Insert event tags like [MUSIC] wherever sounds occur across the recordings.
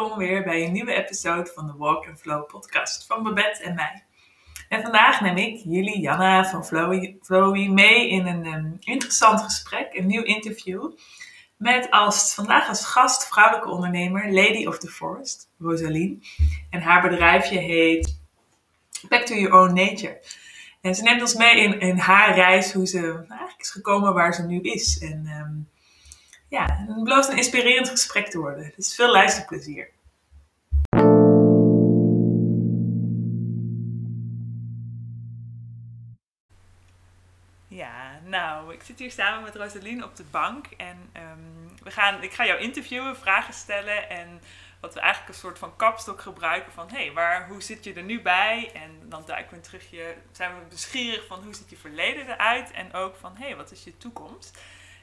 welkom weer bij een nieuwe episode van de Walk and Flow podcast van Babette en mij. En vandaag neem ik jullie, Janna van Flowy, mee in een um, interessant gesprek, een nieuw interview. Met als, vandaag als gast vrouwelijke ondernemer Lady of the Forest, Rosaline. En haar bedrijfje heet Back to Your Own Nature. En ze neemt ons mee in, haar reis, hoe ze eigenlijk is gekomen waar ze nu is. En um, ja, het belooft een inspirerend gesprek te worden. Dus veel luisterplezier. Ja, nou, ik zit hier samen met Rosaline op de bank en um, we gaan, ik ga jou interviewen, vragen stellen en wat we eigenlijk een soort van kapstok gebruiken van hé, hey, waar, hoe zit je er nu bij? En dan duiken we terug, je, zijn we beschierig van hoe ziet je verleden eruit en ook van hé, hey, wat is je toekomst?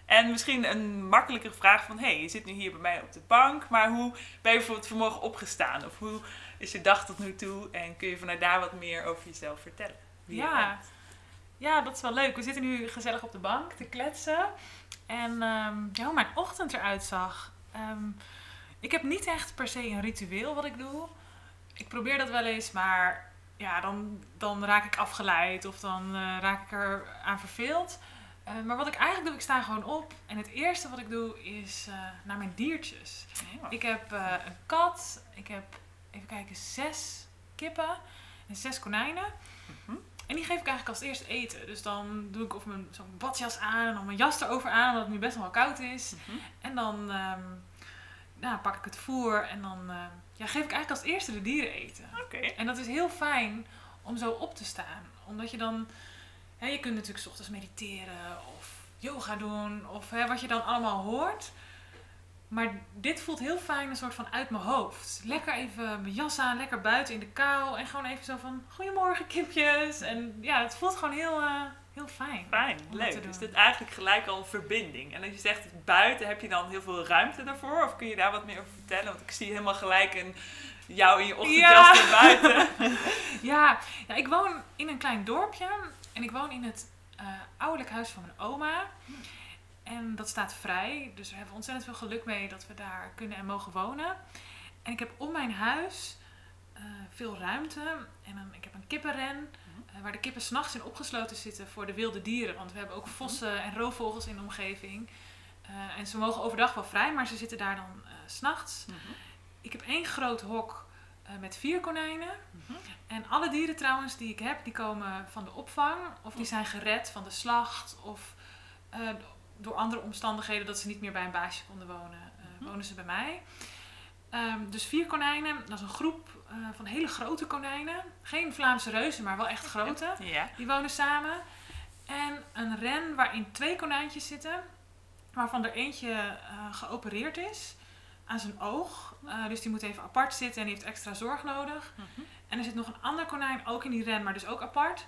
En misschien een makkelijkere vraag van, hé, hey, je zit nu hier bij mij op de bank, maar hoe ben je bijvoorbeeld vanmorgen opgestaan? Of hoe is je dag tot nu toe? En kun je vanuit daar wat meer over jezelf vertellen? ja. ja, dat is wel leuk. We zitten nu gezellig op de bank te kletsen. En um, ja, hoe mijn ochtend eruit zag. Um, ik heb niet echt per se een ritueel wat ik doe. Ik probeer dat wel eens, maar ja, dan, dan raak ik afgeleid of dan uh, raak ik er aan verveeld. Uh, maar wat ik eigenlijk doe, ik sta gewoon op. En het eerste wat ik doe is uh, naar mijn diertjes. Ik heb uh, een kat. Ik heb, even kijken, zes kippen en zes konijnen. -hmm. En die geef ik eigenlijk als eerst eten. Dus dan doe ik of mijn zo'n badjas aan en dan mijn jas erover aan, omdat het nu best wel koud is. -hmm. En dan um, nou, pak ik het voer en dan ja, geef ik eigenlijk als eerste de dieren eten. Okay. En dat is heel fijn om zo op te staan. Omdat je dan Hè, je kunt natuurlijk 's ochtends mediteren of yoga doen of hè, wat je dan allemaal hoort. Maar dit voelt heel fijn, een soort van uit mijn hoofd. Lekker even mijn jas aan, lekker buiten in de kou. En gewoon even zo van, goedemorgen kipjes. En ja, het voelt gewoon heel, uh, heel fijn. Fijn, leuk. Dus dit eigenlijk gelijk al een verbinding. En als je zegt buiten, heb je dan heel veel ruimte daarvoor? Of kun je daar wat meer over vertellen? Want ik zie helemaal gelijk een, jou in je ochtendjas ja. buiten. [LAUGHS] ja. ja, ik woon in een klein dorpje. En ik woon in het uh, ouderlijk huis van mijn oma. En dat staat vrij. Dus we hebben ontzettend veel geluk mee dat we daar kunnen en mogen wonen. En ik heb om mijn huis uh, veel ruimte. En dan, ik heb een kippenren. Uh, waar de kippen s'nachts in opgesloten zitten voor de wilde dieren. Want we hebben ook vossen en roofvogels in de omgeving. en ze mogen overdag wel vrij, maar ze zitten daar dan s'nachts. Mm -hmm. Ik heb één groot hok met vier konijnen. En alle dieren trouwens die ik heb, die komen van de opvang. Of die zijn gered van de slacht. Of uh, door andere omstandigheden dat ze niet meer bij een baasje konden wonen, uh, mm -hmm. wonen ze bij mij. Um, dus vier konijnen, dat is een groep van hele grote konijnen. Geen Vlaamse reuzen, maar wel echt grote. Ja. Die wonen samen. En een ren waarin twee konijntjes zitten. Waarvan er eentje geopereerd is aan zijn oog. Uh, dus die moet even apart zitten en die heeft extra zorg nodig. Mm -hmm. En er zit nog een ander konijn ook in die ren, maar dus ook apart.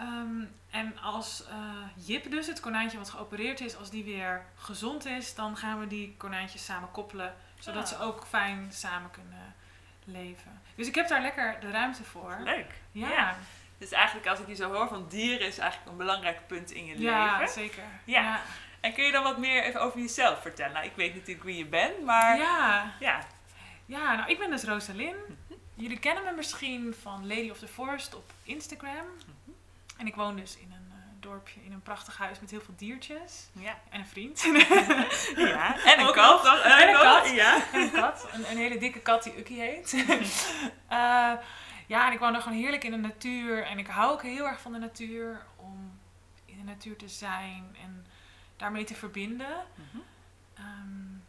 Um, en als uh, Jip dus, het konijntje wat geopereerd is, als die weer gezond is, dan gaan we die konijntjes samen koppelen. Zodat oh. ze ook fijn samen kunnen leven. Dus ik heb daar lekker de ruimte voor. Leuk. Ja. ja. Dus eigenlijk als ik je zo hoor van dieren is eigenlijk een belangrijk punt in je ja, leven. Zeker. Ja, zeker. En kun je dan wat meer even over jezelf vertellen? Nou, ik weet natuurlijk wie je bent, maar... Ja. Ja, ja nou, ik ben dus Rosalyn. Jullie kennen me misschien van Lady of the Forest op Instagram. En ik woon dus in een uh, dorpje, in een prachtig huis met heel veel diertjes. Ja. En een vriend. [LAUGHS] ja, en een Ook kat. nog. En een kat. Ja. En een kat. Een, een hele dikke kat die Ukkie heet. uh, [LAUGHS] ja, en ik woon er gewoon heerlijk in de natuur. En ik hou ook heel erg van de natuur. Om in de natuur te zijn en daarmee te verbinden. Mm -hmm. um,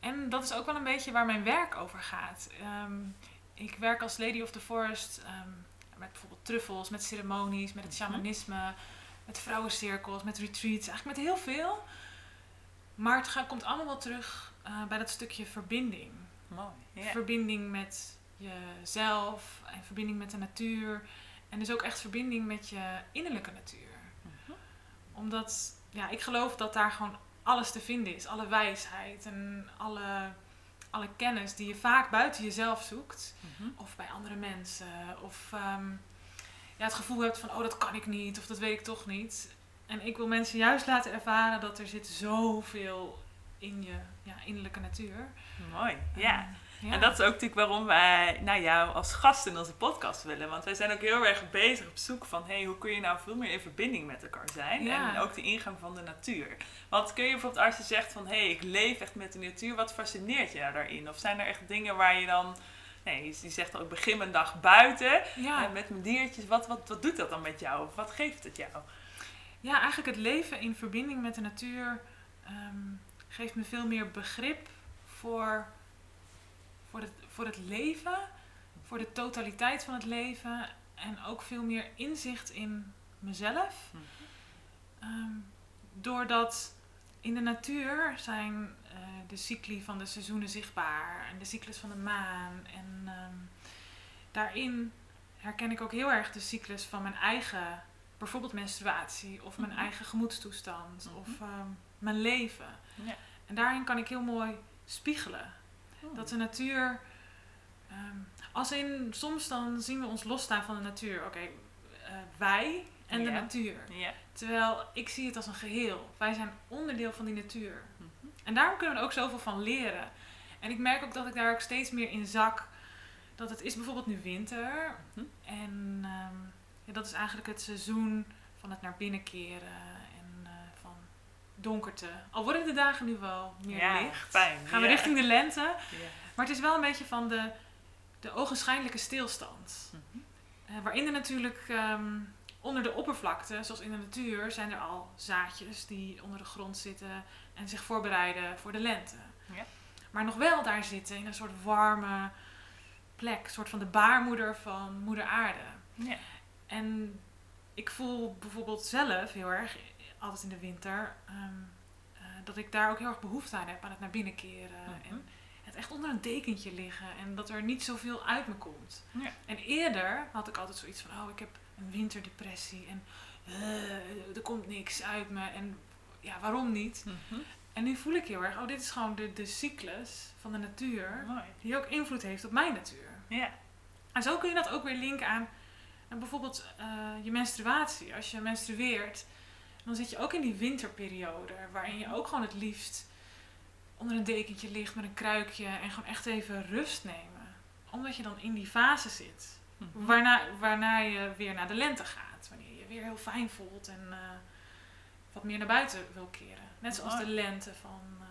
en dat is ook wel een beetje waar mijn werk over gaat. Um, ik werk als Lady of the Forest um, met bijvoorbeeld truffels, met ceremonies, met het shamanisme, mm -hmm. met vrouwencirkels, met retreats, eigenlijk met heel veel. Maar het gaat, komt allemaal wel terug uh, bij dat stukje verbinding. Mooi. Yeah. Verbinding met jezelf en verbinding met de natuur. En dus ook echt verbinding met je innerlijke natuur. Mm -hmm. Omdat ja, ik geloof dat daar gewoon alles te vinden is. Alle wijsheid en alle, alle kennis die je vaak buiten jezelf zoekt. Mm -hmm. Of bij andere mensen. Of um, ja, het gevoel hebt van, oh dat kan ik niet. Of dat weet ik toch niet. En ik wil mensen juist laten ervaren dat er zit zoveel in je ja, innerlijke natuur. Mooi, ja. Um, Ja. En dat is ook natuurlijk waarom wij nou, jou als gast in onze podcast willen. Want wij zijn ook heel erg bezig op zoek van... Hey, hoe kun je nou veel meer in verbinding met elkaar zijn? Ja. En ook de ingang van de natuur. Want kun je bijvoorbeeld als je zegt van... Hé, hey, ik leef echt met de natuur. Wat fascineert je daarin? Of zijn er echt dingen waar je dan... Nee, je zegt al, ik begin mijn dag buiten Ja. eh, met mijn diertjes. Wat, wat, wat doet dat dan met jou? Of wat geeft het jou? ja, eigenlijk het leven in verbinding met de natuur ehm, geeft me veel meer begrip voor, voor, het, voor het leven, voor de totaliteit van het leven en ook veel meer inzicht in mezelf. Mhm. Ehm, doordat in de natuur zijn eh, de cycli van de seizoenen zichtbaar en de cyclus van de maan. En ehm, daarin herken ik ook heel erg de cyclus van mijn eigen, bijvoorbeeld menstruatie of mijn Mhm. eigen gemoedstoestand Mhm. of ehm, mijn leven. Ja. En daarin kan ik heel mooi spiegelen. Dat de natuur. ehm, als in, soms dan zien we ons losstaan van de natuur. Oké, eh, wij en de natuur. Terwijl ik zie het als een geheel. Wij zijn onderdeel van die natuur. Mhm. En daarom kunnen we er ook zoveel van leren. En ik merk ook dat ik daar ook steeds meer in zak. Dat het is bijvoorbeeld nu winter. Mhm. En ehm, ja, dat is eigenlijk het seizoen van het naar binnen keren. Donkerte. Al worden de dagen nu wel meer Ja, licht. fijn. Gaan we Ja. richting de lente. Ja. Maar het is wel een beetje van de, de ogenschijnlijke stilstand. Mhm. Eh, waarin er natuurlijk ehm, onder de oppervlakte, zoals in de natuur, zijn er al zaadjes die onder de grond zitten en zich voorbereiden voor de lente. Ja. Maar nog wel daar zitten in een soort warme plek, een soort van de baarmoeder van moeder aarde. Ja. En ik voel bijvoorbeeld zelf heel erg, altijd in de winter, ehm, eh, dat ik daar ook heel erg behoefte aan heb, aan het naar binnen keren. Mhm. En het echt onder een dekentje liggen en dat er niet zoveel uit me komt. Ja. En eerder had ik altijd zoiets van, oh ik heb een winterdepressie en eh, er komt niks uit me en ja, waarom niet? Mhm. En nu voel ik heel erg, oh dit is gewoon de, de cyclus van de natuur Mooi. die ook invloed heeft op mijn natuur. Ja. En zo kun je dat ook weer linken aan, aan bijvoorbeeld eh, je menstruatie. Als je menstrueert, dan zit je ook in die winterperiode waarin je ook gewoon het liefst onder een dekentje ligt met een kruikje en gewoon echt even rust nemen. Omdat je dan in die fase zit. Mhm. Waarna, waarna je weer naar de lente gaat. Wanneer je je weer heel fijn voelt en eh, wat meer naar buiten wil keren. Net zoals Mooi. de lente van, eh,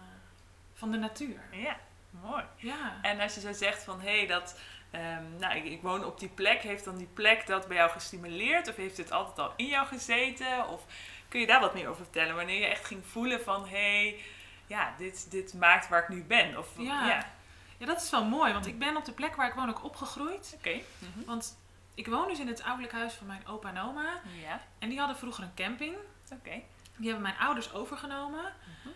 van de natuur. Ja, mooi. Ja. En als je zo zegt van hé, hey, dat. ehm, nou, ik, ik woon op die plek. Heeft dan die plek dat bij jou gestimuleerd? Of heeft het altijd al in jou gezeten? Of kun je daar wat meer over vertellen? Wanneer je echt ging voelen van hé, hey, ja, dit, dit maakt waar ik nu ben. Of, Ja. ja. ja, dat is wel mooi. Want ik ben op de plek waar ik woon ook opgegroeid. Oké. Mhm. Want ik woon dus in het ouderlijk huis van mijn opa en oma. Ja, En die hadden vroeger een camping. oké. Die hebben mijn ouders overgenomen. Mhm.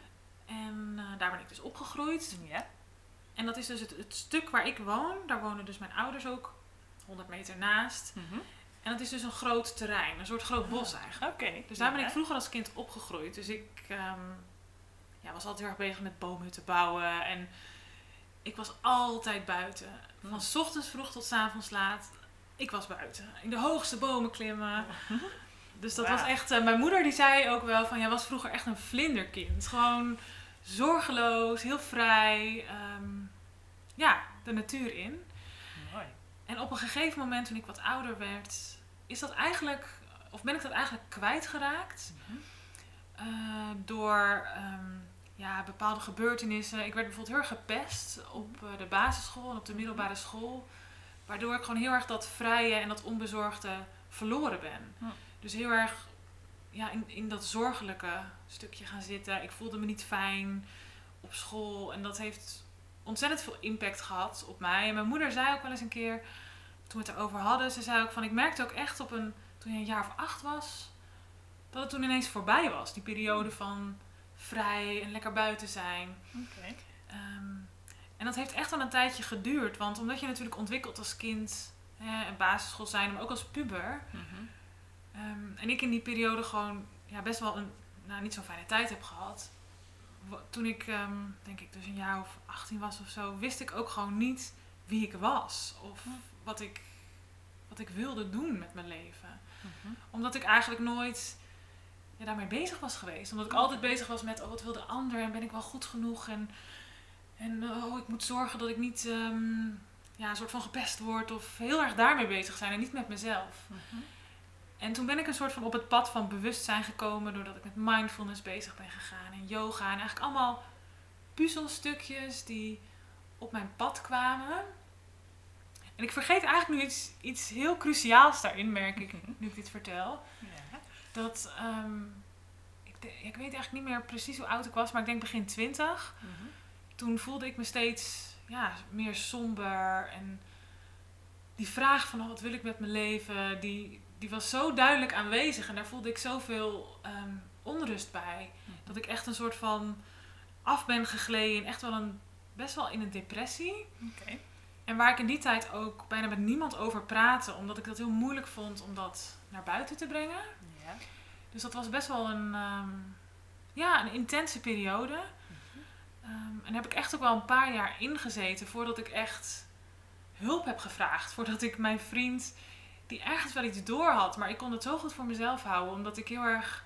En eh, daar ben ik dus opgegroeid. Ja. En dat is dus het, het stuk waar ik woon. Daar wonen dus mijn ouders ook 100 meter naast. Mhm. En dat is dus een groot terrein. Een soort groot bos eigenlijk. Oké. Dus daar ben ik vroeger als kind opgegroeid. Dus ik ehm, ja, was altijd heel erg bezig met boomhutten bouwen. En ik was altijd buiten. Van Mm. s ochtends vroeg tot s avonds laat. Ik was buiten. In de hoogste bomen klimmen. [LAUGHS] Dus dat was echt... eh, mijn moeder die zei ook wel van... Jij was vroeger echt een vlinderkind. Gewoon zorgeloos, heel vrij. ehm, ja, de natuur in. Mooi. En op een gegeven moment, toen ik wat ouder werd, is dat eigenlijk, of ben ik dat eigenlijk kwijtgeraakt. Eh, door ehm, ja, bepaalde gebeurtenissen. Ik werd bijvoorbeeld heel erg gepest op eh, de basisschool en op de middelbare school. Waardoor ik gewoon heel erg dat vrije en dat onbezorgde verloren ben. Hm. Dus heel erg ja, in, in dat zorgelijke stukje gaan zitten. Ik voelde me niet fijn op school. En dat heeft ontzettend veel impact gehad op mij. En mijn moeder zei ook wel eens een keer, toen we het erover hadden, ze zei ook van, ik merkte ook echt op een, toen je een jaar of acht was, dat het toen ineens voorbij was. Die periode van vrij en lekker buiten zijn. Ehm, en dat heeft echt wel een tijdje geduurd. Want omdat je natuurlijk ontwikkelt als kind, hè, en basisschool zijn, maar ook als puber. Mhm. Ehm, en ik in die periode gewoon ja, best wel een nou, niet zo'n fijne tijd heb gehad. Toen ik, ehm, denk ik, dus een jaar of 18 was of zo, wist ik ook gewoon niet wie ik was. Of. Wat ik, wat ik wilde doen met mijn leven. Mhm. Omdat ik eigenlijk nooit ja, daarmee bezig was geweest. Omdat ik altijd bezig was met, oh, wat wil de ander en ben ik wel goed genoeg? En En oh, ik moet zorgen dat ik niet ehm, ja, een soort van gepest word of heel erg daarmee bezig zijn en niet met mezelf. Mhm. En toen ben ik een soort van op het pad van bewustzijn gekomen doordat ik met mindfulness bezig ben gegaan en yoga en eigenlijk allemaal puzzelstukjes die op mijn pad kwamen. En ik vergeet eigenlijk nu iets, iets heel cruciaals daarin, merk ik, nu ik dit vertel. Ja. Dat, ehm, ik, ik weet eigenlijk niet meer precies hoe oud ik was, maar ik denk begin twintig. Mhm. Toen voelde ik me steeds ja, meer somber. En die vraag van oh, wat wil ik met mijn leven, die, die was zo duidelijk aanwezig. En daar voelde ik zoveel ehm, onrust bij. Dat ik echt een soort van af ben gegleden. Echt wel een, best wel in een depressie. Oké. En waar ik in die tijd ook bijna met niemand over praatte. Omdat ik dat heel moeilijk vond om dat naar buiten te brengen. Ja. Dus dat was best wel een, ehm, ja, een intense periode. Ehm, en daar heb ik echt ook wel een paar jaar ingezeten voordat ik echt hulp heb gevraagd. Voordat ik mijn vriend, die ergens wel iets door had, maar ik kon het zo goed voor mezelf houden, omdat ik heel erg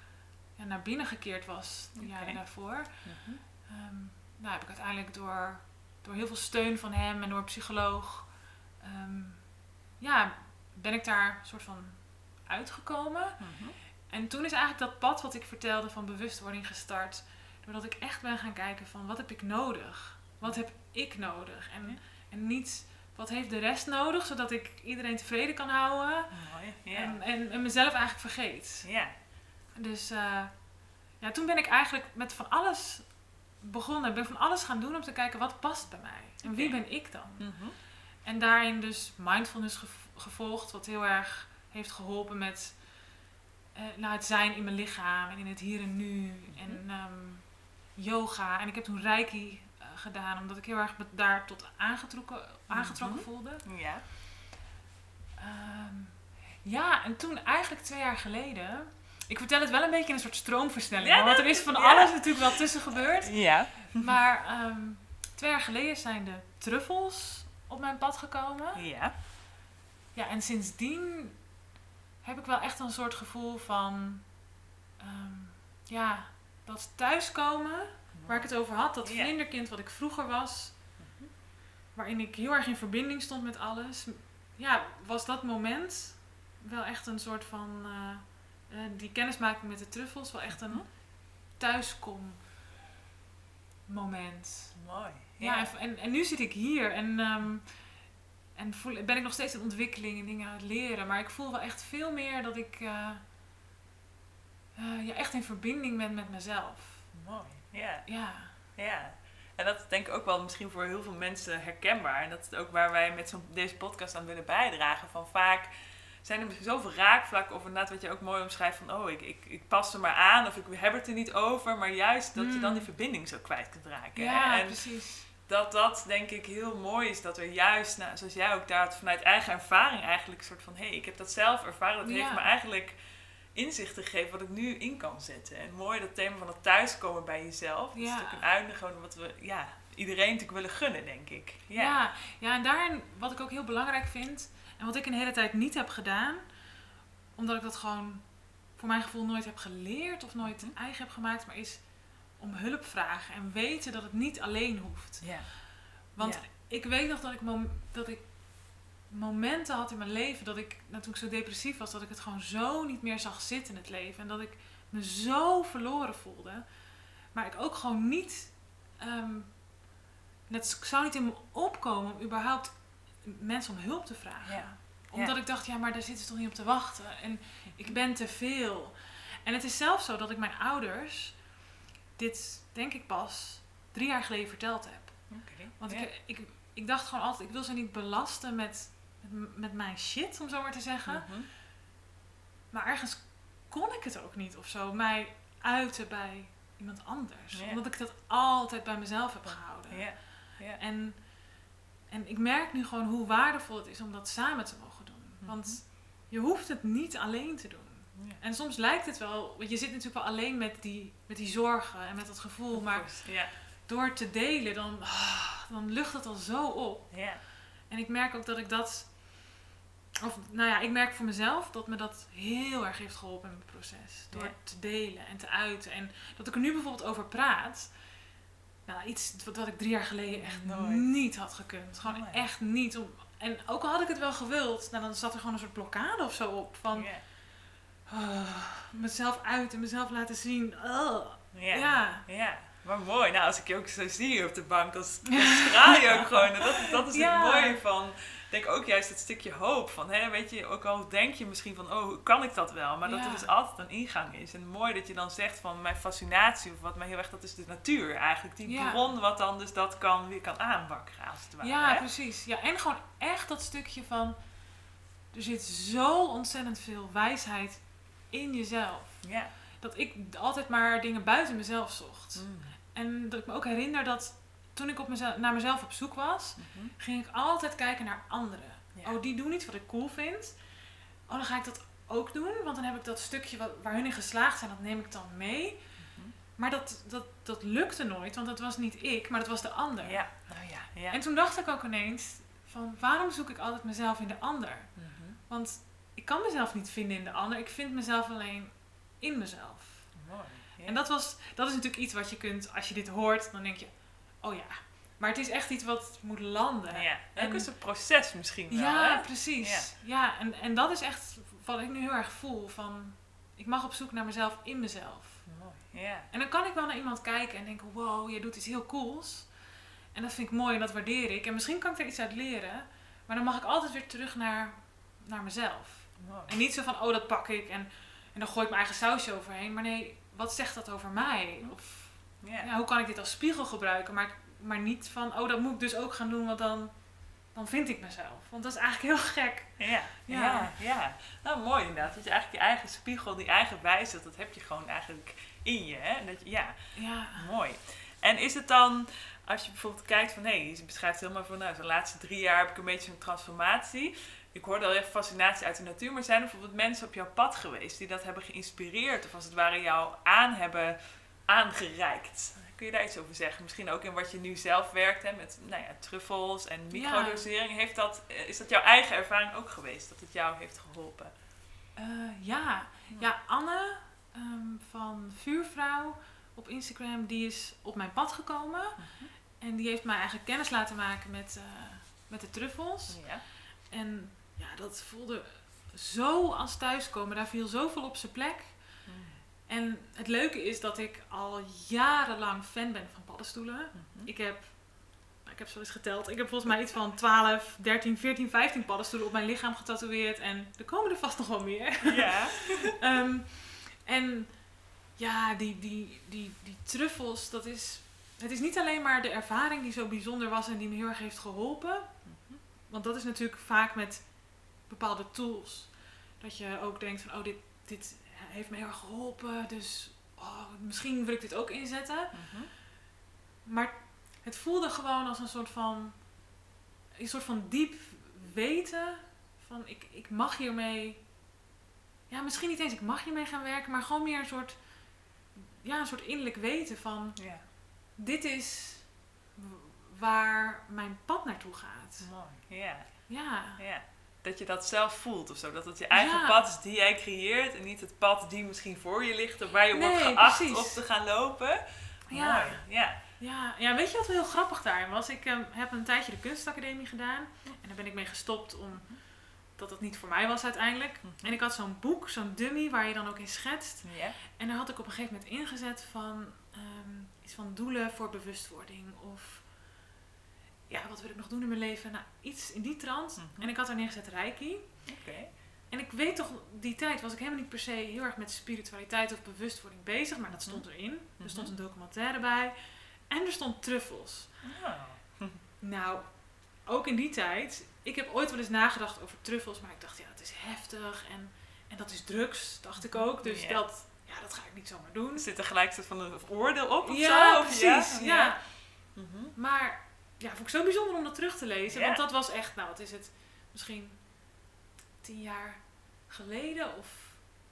ja, naar binnen gekeerd was de jaren daarvoor. Mhm. Ehm, nou heb ik uiteindelijk door, door heel veel steun van hem en door een psycholoog, ehm, ja, ben ik daar een soort van uitgekomen. Mhm. En toen is eigenlijk dat pad wat ik vertelde van bewustwording gestart. Doordat ik echt ben gaan kijken van wat heb ik nodig? Wat heb ik nodig? En, Ja. en niet wat heeft de rest nodig, zodat ik iedereen tevreden kan houden. Mooi. Ja. En, en, en mezelf eigenlijk vergeet. ja. Dus eh, ja, toen ben ik eigenlijk met van alles begonnen. Ik ben van alles gaan doen om te kijken wat past bij mij. En wie ben ik dan? Mhm. En daarin dus mindfulness gev- gevolgd, wat heel erg heeft geholpen met eh, nou, het zijn in mijn lichaam en in het hier en nu. En ehm, yoga. En ik heb toen reiki eh, gedaan, omdat ik heel erg daar tot aangetrokken, aangetrokken Mhm. voelde. Ja. Ehm, ja, en toen eigenlijk twee jaar geleden. Ik vertel het wel een beetje in een soort stroomversnelling. Ja, want er is van ja. alles natuurlijk wel tussen gebeurd. Ja. Maar ehm, twee jaar geleden zijn de truffels op mijn pad gekomen. Ja. Ja, en sindsdien heb ik wel echt een soort gevoel van, ehm, ja, dat thuiskomen, waar ik het over had, dat vlinderkind wat ik vroeger was, waarin ik heel erg in verbinding stond met alles, ja, was dat moment wel echt een soort van, eh, eh, die kennismaking met de truffels, wel echt een Mhm. thuiskom moment. Mooi. Ja, en, en, en nu zit ik hier en, ehm, en voel, ben ik nog steeds in ontwikkeling en dingen aan het leren. Maar ik voel wel echt veel meer dat ik eh, ja, echt in verbinding ben met mezelf. Mooi. Ja. Ja, Ja, en dat is denk ik ook wel misschien voor heel veel mensen herkenbaar. En dat is ook waar wij met zo'n, deze podcast aan willen bijdragen. Van vaak zijn er zoveel raakvlakken, of inderdaad wat je ook mooi omschrijft van... oh, ik, ik, ik pas er maar aan, of ik heb het er niet over. Maar juist dat je dan die verbinding zo kwijt kunt raken. ja en precies. dat dat denk ik heel mooi is, dat er juist, nou, zoals jij ook daar vanuit eigen ervaring eigenlijk... een soort van, hé, hey, ik heb dat zelf ervaren. Dat heeft me eigenlijk inzichten gegeven wat ik nu in kan zetten. En mooi dat thema van het thuiskomen bij jezelf. Dat is natuurlijk een uitnodiging wat we ja, iedereen natuurlijk willen gunnen, denk ik. Ja. Ja. Ja, en daarin wat ik ook heel belangrijk vind, en wat ik een hele tijd niet heb gedaan, omdat ik dat gewoon voor mijn gevoel nooit heb geleerd of nooit Mhm. eigen heb gemaakt, maar is om hulp vragen en weten dat het niet alleen hoeft. Ja. Want Ja. ik weet nog dat ik, dat ik momenten had in mijn leven dat ik, nou, toen ik zo depressief was, dat ik het gewoon zo niet meer zag zitten in het leven. En dat ik me zo verloren voelde. Maar ik ook gewoon niet, ehm, net, ik zou niet in me opkomen om überhaupt mensen om hulp te vragen. Ja. Omdat ik dacht, ja, maar daar zitten ze toch niet op te wachten. En ik ben te veel. En het is zelfs zo dat ik mijn ouders dit, denk ik pas, drie jaar geleden verteld heb. Want ik, ik, ik dacht gewoon altijd, ik wil ze niet belasten met, met, met mijn shit, om zo maar te zeggen. Mhm. Maar ergens kon ik het ook niet of zo, mij uiten bij iemand anders. Omdat ik dat altijd bij mezelf heb gehouden. Ja. Ja. En, en ik merk nu gewoon hoe waardevol het is om dat samen te mogen doen. Mhm. Want je hoeft het niet alleen te doen. Ja. En soms lijkt het wel, want je zit natuurlijk wel alleen met die, met die zorgen en met dat gevoel. Maar Ja. door te delen, dan, ah, dan lucht het al zo op. Ja. En ik merk ook dat ik dat. Of nou ja, ik merk voor mezelf dat me dat heel erg heeft geholpen in mijn proces. Door te delen en te uiten. En dat ik er nu bijvoorbeeld over praat. Nou, iets wat, wat ik drie jaar geleden echt Nooit. niet had gekund. Gewoon echt niet. Om, en ook al had ik het wel gewild, nou, dan zat er gewoon een soort blokkade of zo op. Van Ja. ah, mezelf uit en mezelf laten zien. Oh. Ja. Ja. Ja. Maar mooi. Nou, als ik je ook zo zie op de bank, dan, straal [LAUGHS] je ook gewoon. En Dat, dat is Ja. het mooie van, denk ook juist het stukje hoop. Van, hè, weet je, ook al denk je misschien van, oh, kan ik dat wel? Maar dat er dus altijd een ingang is. En mooi dat je dan zegt van, mijn fascinatie, of wat mij heel erg, dat is de natuur eigenlijk. Die Ja. bron wat dan dus dat kan, weer kan aanwakkeren, als het ware. Ja, hè? precies. Ja, en gewoon echt dat stukje van... Er zit zo ontzettend veel wijsheid in jezelf. Ja. Dat ik altijd maar dingen buiten mezelf zocht. Mm. En dat ik me ook herinner dat toen ik op mezelf, naar mezelf op zoek was... Mhm. ging ik altijd kijken naar anderen. Ja. Oh, die doen iets wat ik cool vind. Oh, dan ga ik dat ook doen. Want dan heb ik dat stukje wat, waar hun in geslaagd zijn, dat neem ik dan mee. Mhm. Maar dat, dat, dat lukte nooit, want dat was niet ik, maar dat was de ander. Ja, nou ja. ja. En toen dacht ik ook ineens van waarom zoek ik altijd mezelf in de ander? Mhm. Want ik kan mezelf niet vinden in de ander, ik vind mezelf alleen in mezelf. Mooi. Ja. En dat, was, dat is natuurlijk iets wat je kunt, als je dit hoort, dan denk je, oh ja. Maar het is echt iets wat moet landen. Ja, En- ook is een proces misschien wel, Ja, hè? precies. Ja, en, en dat is echt wat ik nu heel erg voel. Van, ik mag op zoek naar mezelf in mezelf. Mooi, ja. En dan kan ik wel naar iemand kijken en denken, wow, jij doet iets heel cools. En dat vind ik mooi en dat waardeer ik. En misschien kan ik er iets uit leren. Maar dan mag ik altijd weer terug naar, naar mezelf. Mooi. En niet zo van, oh, dat pak ik en, en dan gooi ik mijn eigen sausje overheen. Maar nee, wat zegt dat over mij? Of Ja. ja, hoe kan ik dit als spiegel gebruiken? Maar, maar niet van, oh, dat moet ik dus ook gaan doen, want dan, dan vind ik mezelf. Want dat is eigenlijk heel gek. Ja. Ja. Ja. ja, Nou, mooi inderdaad. Dat je eigenlijk je eigen spiegel, die eigen wijsheid, dat heb je gewoon eigenlijk in je, hè? Dat je, ja, Ja. mooi. En is het dan, als je bijvoorbeeld kijkt van, hé, je beschrijft helemaal van, nou, de laatste drie jaar heb ik een beetje zo'n transformatie. Ik hoorde al even fascinatie uit de natuur, maar zijn er bijvoorbeeld mensen op jouw pad geweest die dat hebben geïnspireerd of als het ware jou aan hebben aangereikt? Kun je daar iets over zeggen? Misschien ook in wat je nu zelf werkt hè, met nou ja, truffels en microdosering. Heeft dat, eh, is dat jouw eigen ervaring ook geweest, dat het jou heeft geholpen? Eh, ja. ja, Anne ehm, van Vuurvrouw op Instagram, die is op mijn pad gekomen. En die heeft mij eigenlijk kennis laten maken met, eh, met de truffels. Ja. En ja, dat voelde zo als thuiskomen. Daar viel zoveel op zijn plek. En het leuke is dat ik al jarenlang fan ben van paddenstoelen. Mhm. Ik heb, nou, ik heb zo eens geteld, ik heb volgens mij iets van 12, 13, 14, 15 paddenstoelen op mijn lichaam getatoeëerd. En er komen er vast nog wel meer. Ja. [LAUGHS] Ehm, en ja, die, die, die, die truffels, dat is. Het is niet alleen maar de ervaring die zo bijzonder was en die me heel erg heeft geholpen. Want dat is natuurlijk vaak met bepaalde tools. Dat je ook denkt van, oh, dit, dit heeft me heel erg geholpen. Dus oh, misschien wil ik dit ook inzetten. Mhm. Maar het voelde gewoon als een soort van, een soort van diep weten. Van ik, ik mag hiermee, ja misschien niet eens ik mag hiermee gaan werken, maar gewoon meer een soort, ja een soort innerlijk weten van Ja, dit is waar mijn pad naartoe gaat. mooi. Ja. Ja, Ja, dat je dat zelf voelt of zo. Dat het je eigen Ja. pad is die jij creëert en niet het pad die misschien voor je ligt of waar je wordt Nee, geacht precies. op te gaan lopen. Ja. Mooi. Ja. ja, ja, weet je wat heel grappig daarin was? Ik ehm, heb een tijdje de kunstacademie gedaan en daar ben ik mee gestopt om dat het niet voor mij was uiteindelijk. Mhm. En ik had zo'n boek, zo'n dummy, waar je dan ook in schetst. En daar had ik op een gegeven moment ingezet van ehm, iets van doelen voor bewustwording. Of ja, wat wil ik nog doen in mijn leven? Nou, iets in die trant. Mhm. En ik had er neergezet Reiki. Oké. En ik weet toch, die tijd was ik helemaal niet per se heel erg met spiritualiteit of bewustwording bezig. Maar dat stond erin. Mhm. Er stond een documentaire bij. En er stond truffels. Oh. Nou, ook in die tijd. Ik heb ooit wel eens nagedacht over truffels. Maar ik dacht, ja, het is heftig. En, en dat is drugs, dacht ik ook. Dus dat, ja, dat ga ik niet zomaar doen. Zit er gelijk soort van een oordeel op of ja, zo? Precies. Ja. Mhm. Maar ja, vond ik zo bijzonder om dat terug te lezen. Ja. Want dat was echt, nou wat is het, misschien tien jaar geleden of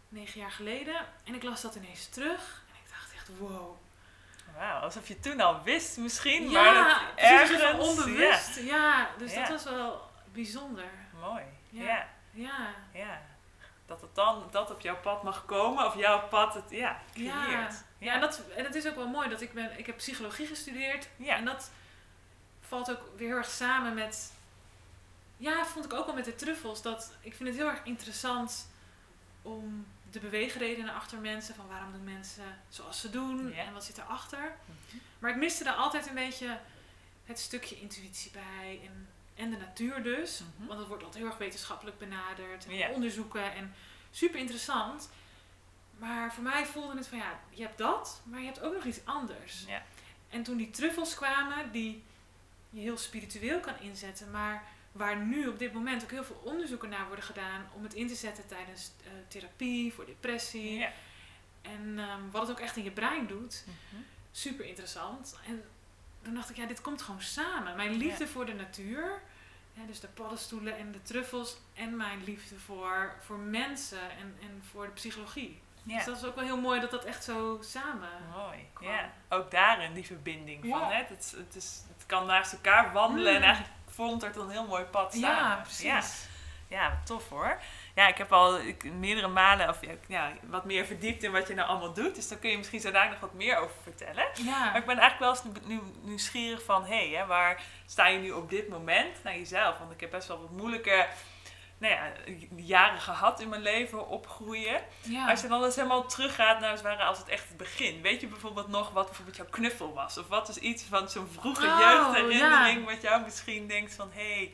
negen jaar geleden. En ik las dat ineens terug. En ik dacht echt, wow. Wauw, alsof je toen al wist misschien, ja, maar dat ergens... van onbewust. Ja, dus Ja. dat was wel bijzonder. Ja, mooi. Ja. Ja. Ja, ja. Dat het dan dat op jouw pad mag komen of jouw pad het ja, ja, creëert. Ja, en, dat, en het is ook wel mooi dat ik ben, ik heb psychologie gestudeerd. Ja. En dat valt ook weer heel erg samen met, ja, vond ik ook al met de truffels. Dat, ik vind het heel erg interessant om de beweegredenen achter mensen, van waarom doen mensen zoals ze doen Ja. en wat zit erachter. Mhm. Maar ik miste daar altijd een beetje het stukje intuïtie bij en, en de natuur dus. Mhm. Want het wordt altijd heel erg wetenschappelijk benaderd en Ja. onderzoeken en super interessant. Maar voor mij voelde het van ja, je hebt dat, maar je hebt ook nog iets anders. Ja. En toen die truffels kwamen, die je heel spiritueel kan inzetten, maar waar nu op dit moment ook heel veel onderzoeken naar worden gedaan om het in te zetten tijdens eh, therapie, voor depressie. Ja. En ehm, wat het ook echt in je brein doet, Mhm. super interessant. En toen dacht ik, ja, dit komt gewoon samen. Mijn liefde voor de natuur, hè, dus de paddenstoelen en de truffels, en mijn liefde voor, voor mensen en, en voor de psychologie. Ja. Dus dat is ook wel heel mooi dat dat echt zo samen. Mooi. kwam. Ja. Ook daarin die verbinding van. Hè? Het, is- het, is, kan naast elkaar wandelen en Mm. eigenlijk vormt er dan een heel mooi pad samen. Ja, precies. Ja. Ja, tof hoor. Ja, ik heb al ik, meerdere malen of, ja, wat meer verdiept in wat je nou allemaal doet. Dus daar kun je misschien zo nog wat meer over vertellen. Ja. Maar ik ben eigenlijk wel eens nu, nu, nieuwsgierig van... hé, hè, waar sta je nu op dit moment naar jezelf? Want ik heb best wel wat moeilijke nou ja, jaren gehad in mijn leven, opgroeien. ja. Als je dan eens helemaal teruggaat naar als, het ware als het echt het begin. Weet je bijvoorbeeld nog wat bijvoorbeeld jouw knuffel was? Of wat is iets van zo'n vroege Oh, jeugdherinnering... wat jou misschien denkt van... hé, hey,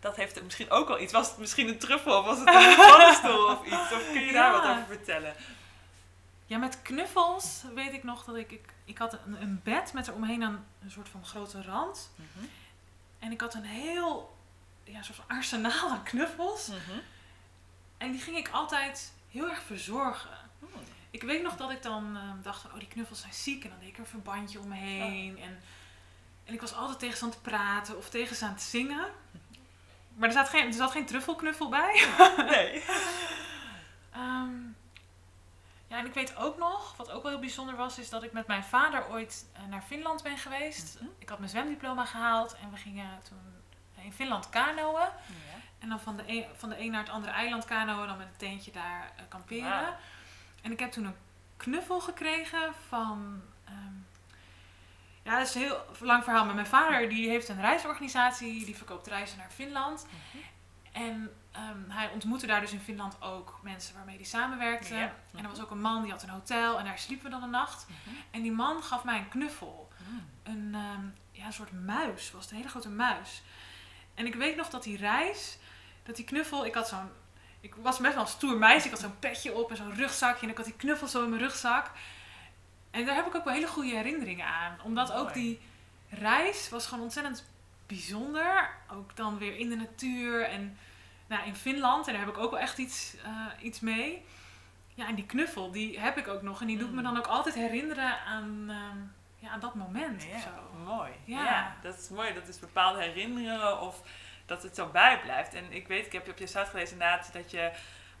dat heeft misschien ook wel iets. Was het misschien een truffel of was het [LAUGHS] een paddenstoel of iets? Of kun je daar Ja. wat over vertellen? Ja, met knuffels weet ik nog dat ik... Ik, ik had een, een bed met eromheen een, een soort van grote rand. En ik had een heel... Ja, soort van arsenaal aan knuffels. Mhm. En die ging ik altijd heel erg verzorgen. Hmm. Ik weet nog dat ik dan eh, dacht van, oh die knuffels zijn ziek. En dan deed ik er een verbandje om me heen. En, en ik was altijd tegen ze aan het praten of tegen ze aan het zingen. Maar er zat geen, er zat geen truffelknuffel bij. [LAUGHS] Nee. [LAUGHS] Ehm, ja, en ik weet ook nog, wat ook wel heel bijzonder was, is dat ik met mijn vader ooit eh, naar Finland ben geweest. Mhm. Ik had mijn zwemdiploma gehaald en we gingen toen in Finland kanoën. Ja. En dan van de, een, van de een naar het andere eiland kanoën, dan met een tentje daar eh, kamperen. En ik heb toen een knuffel gekregen van. ehm, ja, dat is een heel lang verhaal. Maar mijn vader die heeft een reisorganisatie, die verkoopt reizen naar Finland. Mhm. En ehm, hij ontmoette daar dus in Finland ook mensen waarmee hij samenwerkte. Ja. En er was ook een man die had een hotel en daar sliepen we dan een nacht. Mhm. En die man gaf mij een knuffel Hmm. een, ehm, ja, een soort muis. was het, een hele grote muis. En ik weet nog dat die reis, dat die knuffel, ik had zo'n, ik was best wel een stoer meisje. Ik had zo'n petje op en zo'n rugzakje en ik had die knuffel zo in mijn rugzak. En daar heb ik ook wel hele goede herinneringen aan. Omdat ook die reis was gewoon ontzettend bijzonder. Ook dan weer in de natuur en nou, in Finland. En daar heb ik ook wel echt iets, eh, iets mee. Ja, en die knuffel, die heb ik ook nog. En die doet me Mm. dan ook altijd herinneren aan, ehm, ja, aan dat moment of zo. mooi. Ja. Ja. dat is mooi. Dat is bepaalde herinneringen of dat het zo bijblijft. En ik weet, ik heb op je site gelezen inderdaad dat je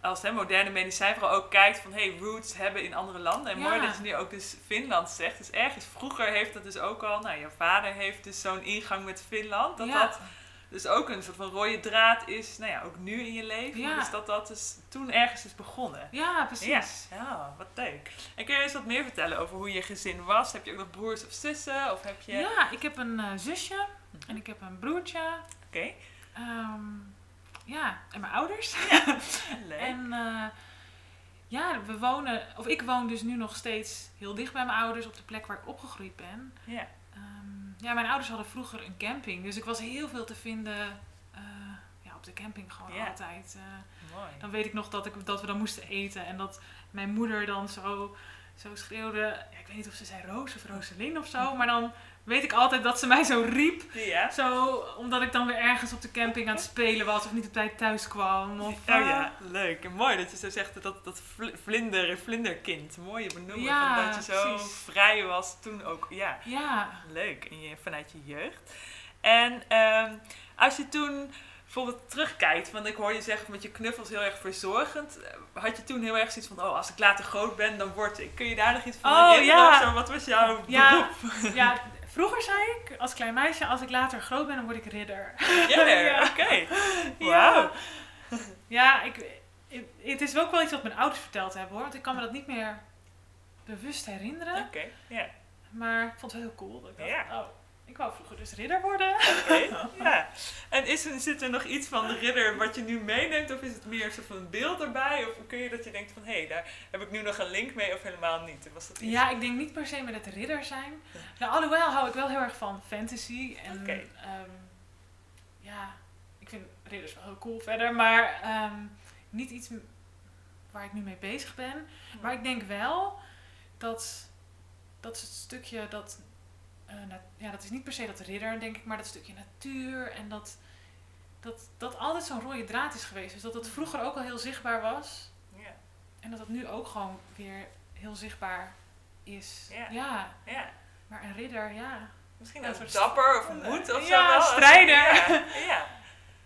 als hè, moderne medicijn vooral ook kijkt van hey, roots hebben in andere landen. En Ja. mooi dat je nu ook dus Finland zegt. Dus ergens vroeger heeft dat dus ook al, nou je vader heeft dus zo'n ingang met Finland. Dat ja. dat dus ook een soort van rode draad is, nou ja, ook nu in je leven. Ja. Dus dat dat dus toen ergens is begonnen. ja, precies. Ja, ja, wat leuk. En kun je eens wat meer vertellen over hoe je gezin was? Heb je ook nog broers of zussen? Of heb je... Ja, ik heb een eh, zusje en ik heb een broertje. Oké, Ehm, ja, en mijn ouders. [LAUGHS] leuk. En eh, ja, we wonen, of ik woon dus nu nog steeds heel dicht bij mijn ouders op de plek waar ik opgegroeid ben. Ja. Ja, mijn ouders hadden vroeger een camping, dus ik was heel veel te vinden eh, ja, op de camping gewoon altijd. eh. Mooi. dan weet ik nog dat, ik, dat we dan moesten eten en dat mijn moeder dan zo, zo schreeuwde. Ja, ik weet niet of ze zei Roos of Roselien of zo, [LAUGHS] maar dan weet ik altijd dat ze mij zo riep. Ja. Zo, omdat ik dan weer ergens op de camping aan het spelen was of niet op tijd thuis kwam. Of, Oh ja, leuk. En mooi dat je zo zegt dat dat vl- vlinder, vlinderkind. Mooie benoemen. Ja, van dat je zo precies. vrij was toen ook. Ja, Ja, leuk. En je, vanuit je jeugd. En ehm, als je toen bijvoorbeeld terugkijkt, want ik hoor je zeggen met je knuffels heel erg verzorgend. eh, Had je toen heel erg zoiets van, oh, als ik later groot ben, dan word ik. Kun je daar nog iets van Oh, ja. of zo? Wat was jouw Ja. beroep? ja, [LAUGHS] vroeger zei ik als klein meisje, als ik later groot ben, dan word ik ridder. Ja, [LAUGHS] Ja. oké. Ja. Wauw. Ja, ik, ik- het is ook wel iets wat mijn ouders verteld hebben hoor. Want ik kan me dat niet meer bewust herinneren. Oké, ja. Maar ik vond het heel cool. Dat ik dacht, Ja. oh, ik wou vroeger dus ridder worden. [LAUGHS] Ja. En is er, zit er nog iets van de ridder wat je nu meeneemt? Of is het meer een soort van beeld erbij? Of kun je dat je denkt van, hé, daar heb ik nu nog een link mee of helemaal niet? Was dat iets? Ja, ik denk niet per se met het ridder zijn. Nou, alhoewel hou ik wel heel erg van fantasy. En ehm, ja, ik vind ridders wel heel cool verder. Maar ehm, niet iets waar ik nu mee bezig ben. Maar ik denk wel dat dat stukje dat. Eh, ja, dat is niet per se dat ridder, denk ik, maar dat stukje natuur en dat. Dat, dat altijd zo'n rode draad is geweest. Dus dat het vroeger ook al heel zichtbaar was. Ja, En dat het nu ook gewoon weer heel zichtbaar is. Ja. ja. ja. Maar een ridder, ja. Misschien een soort dapper of moed of zo Ja, wel. Als- strijder. Ja, ja.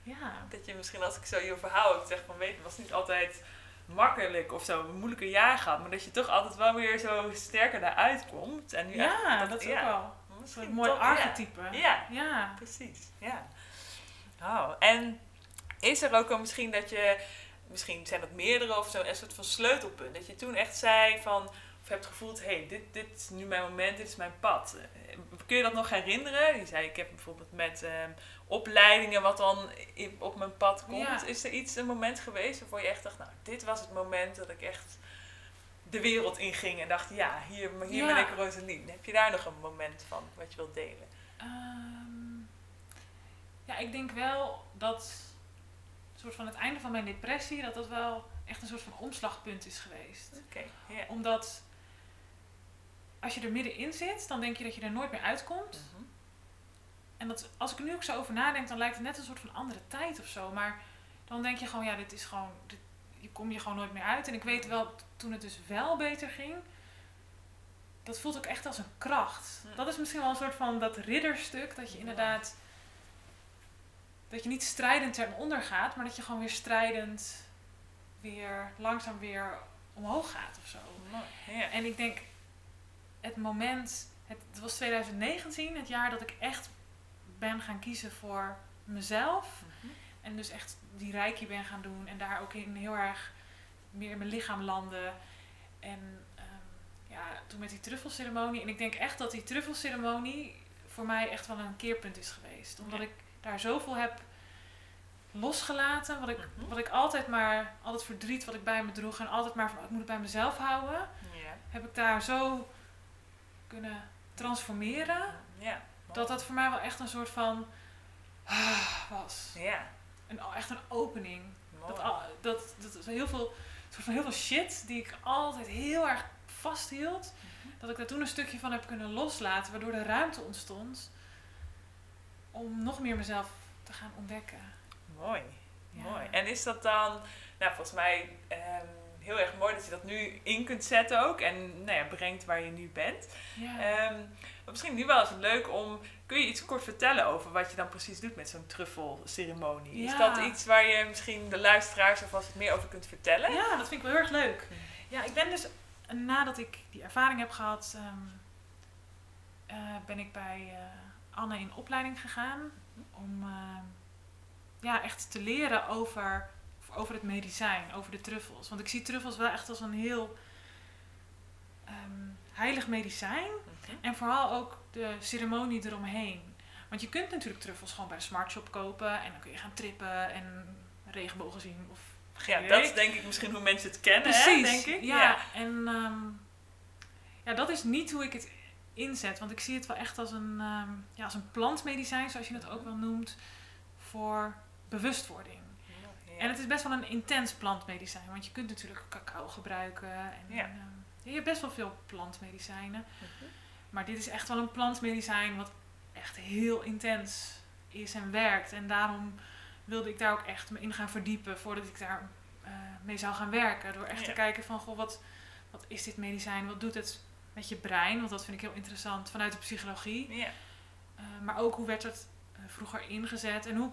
Ja. Dat je misschien als ik zo je verhaal ook zeg van weet, het was niet altijd makkelijk of zo, een moeilijke jaar gehad, maar dat je toch altijd wel weer zo sterker daaruit komt. En nu Ja, echt- dat is ja, ook wel soort mooi archetype. Ja, Ja. precies. Ja. Oh, en is er ook al misschien dat je, misschien zijn dat meerdere of zo, een soort van sleutelpunt, dat je toen echt zei van, of hebt gevoeld, hé, hey, dit, dit is nu mijn moment, dit is mijn pad. Kun je dat nog herinneren? Je zei, ik heb bijvoorbeeld met ehm, opleidingen wat dan op mijn pad komt. Ja. Is er iets, een moment geweest waarvoor je echt dacht, nou, dit was het moment dat ik echt de wereld inging en dacht, ja, hier, hier Ja. ben ik Rosaline. Heb je daar nog een moment van wat je wilt delen? Ehm, ja, ik denk wel dat soort van het einde van mijn depressie, dat dat wel echt een soort van omslagpunt is geweest. Oké, ja. Omdat als je er middenin zit, dan denk je dat je er nooit meer uitkomt. Mhm. En dat, als ik nu ook zo over nadenk, dan lijkt het net een soort van andere tijd of zo. Maar dan denk je gewoon, ja, dit is gewoon, dit, je kom je gewoon nooit meer uit. En ik weet wel, toen het dus wel beter ging, dat voelt ook echt als een kracht. Hm. Dat is misschien wel een soort van dat ridderstuk, dat je inderdaad, dat je niet strijdend ten onder gaat, maar dat je gewoon weer strijdend weer langzaam weer omhoog gaat of zo. Ja. En ik denk, het moment, het, het was 2019, het jaar dat ik echt ben gaan kiezen voor mezelf. En dus echt die reiki ben gaan doen en daar ook in heel erg meer in mijn lichaam landen. En ehm, ja, toen met die truffelceremonie. En ik denk echt dat die truffelceremonie voor mij echt wel een keerpunt is geweest. Omdat Ja. ik daar zoveel heb losgelaten. Wat ik, Mhm. wat ik altijd maar, al het verdriet wat ik bij me droeg en altijd maar van "Oh, ik moet het bij mezelf houden Ja. heb ik daar zo kunnen transformeren. Ja. Dat dat voor mij wel echt een soort van ah, was. Ja. Een, echt een opening. Mooi. Dat, dat, dat is heel veel, soort van heel veel shit die ik altijd heel erg vasthield. Mhm. Dat ik daar toen een stukje van heb kunnen loslaten. Waardoor de ruimte ontstond om nog meer mezelf te gaan ontdekken. Mooi. Ja. Mooi. En is dat dan, nou volgens mij ehm, heel erg mooi dat je dat nu in kunt zetten ook en nou ja, brengt waar je nu bent. Ja. Ehm, maar misschien nu wel eens leuk om, kun je iets kort vertellen over wat je dan precies doet met zo'n truffelceremonie? Is Ja. dat iets waar je misschien de luisteraars alvast wat meer over kunt vertellen? Ja, dat vind ik wel heel erg leuk. Ja, ik ben dus nadat ik die ervaring heb gehad, ehm, eh, ben ik bij eh, Anne in opleiding gegaan om ehm, ja, echt te leren over, over het medicijn, over de truffels. Want ik zie truffels wel echt als een heel ehm, heilig medicijn. Mhm. En vooral ook de ceremonie eromheen. Want je kunt natuurlijk truffels gewoon bij een smartshop kopen en dan kun je gaan trippen en regenbogen zien of Ja, dat is denk ik misschien hoe mensen het kennen, Precies, hè, denk ik. Ja, en ehm, ja, dat is niet hoe ik het inzet. Want ik zie het wel echt als een, ehm, ja, als een plantmedicijn, zoals je het ook wel noemt, voor bewustwording. En het is best wel een intens plantmedicijn. Want je kunt natuurlijk cacao gebruiken. En, Ja. ehm, je hebt best wel veel plantmedicijnen. Mhm. Maar dit is echt wel een plantmedicijn wat echt heel intens is en werkt. En daarom wilde ik daar ook echt me in gaan verdiepen voordat ik daar eh, mee zou gaan werken. Door echt te kijken van, goh, wat, wat is dit medicijn? Wat doet het met je brein? Want dat vind ik heel interessant vanuit de psychologie. Ja. Eh, maar ook hoe werd het eh, vroeger ingezet en hoe,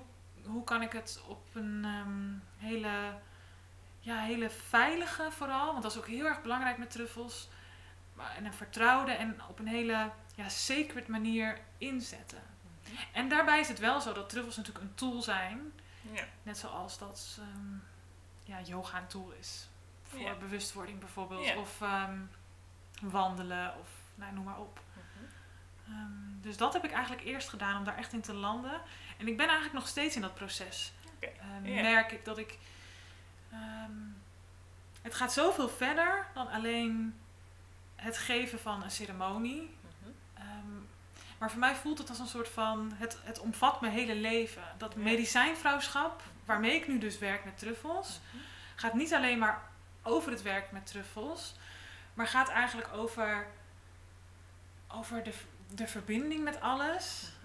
hoe kan ik het op een ehm, hele, ja, hele veilige vooral, want dat is ook heel erg belangrijk met truffels, maar, en een vertrouwde en op een hele ja, sacred manier inzetten. Mhm. En daarbij is het wel zo dat truffels natuurlijk een tool zijn, Ja. net zoals dat ehm, ja, yoga een tool is. Voor Ja. bewustwording bijvoorbeeld. Of ehm, wandelen of nou, noem maar op. Ehm, dus dat heb ik eigenlijk eerst gedaan om daar echt in te landen. En ik ben eigenlijk nog steeds in dat proces. Ja. Merk ik dat ik. ehm, het gaat zoveel verder dan alleen het geven van een ceremonie. Mhm. Ehm, maar voor mij voelt het als een soort van. Het, het omvat mijn hele leven. Dat medicijnvrouwschap, waarmee ik nu dus werk met truffels, Mhm. gaat niet alleen maar over het werk met truffels, maar gaat eigenlijk over, over de, de verbinding met alles Mhm.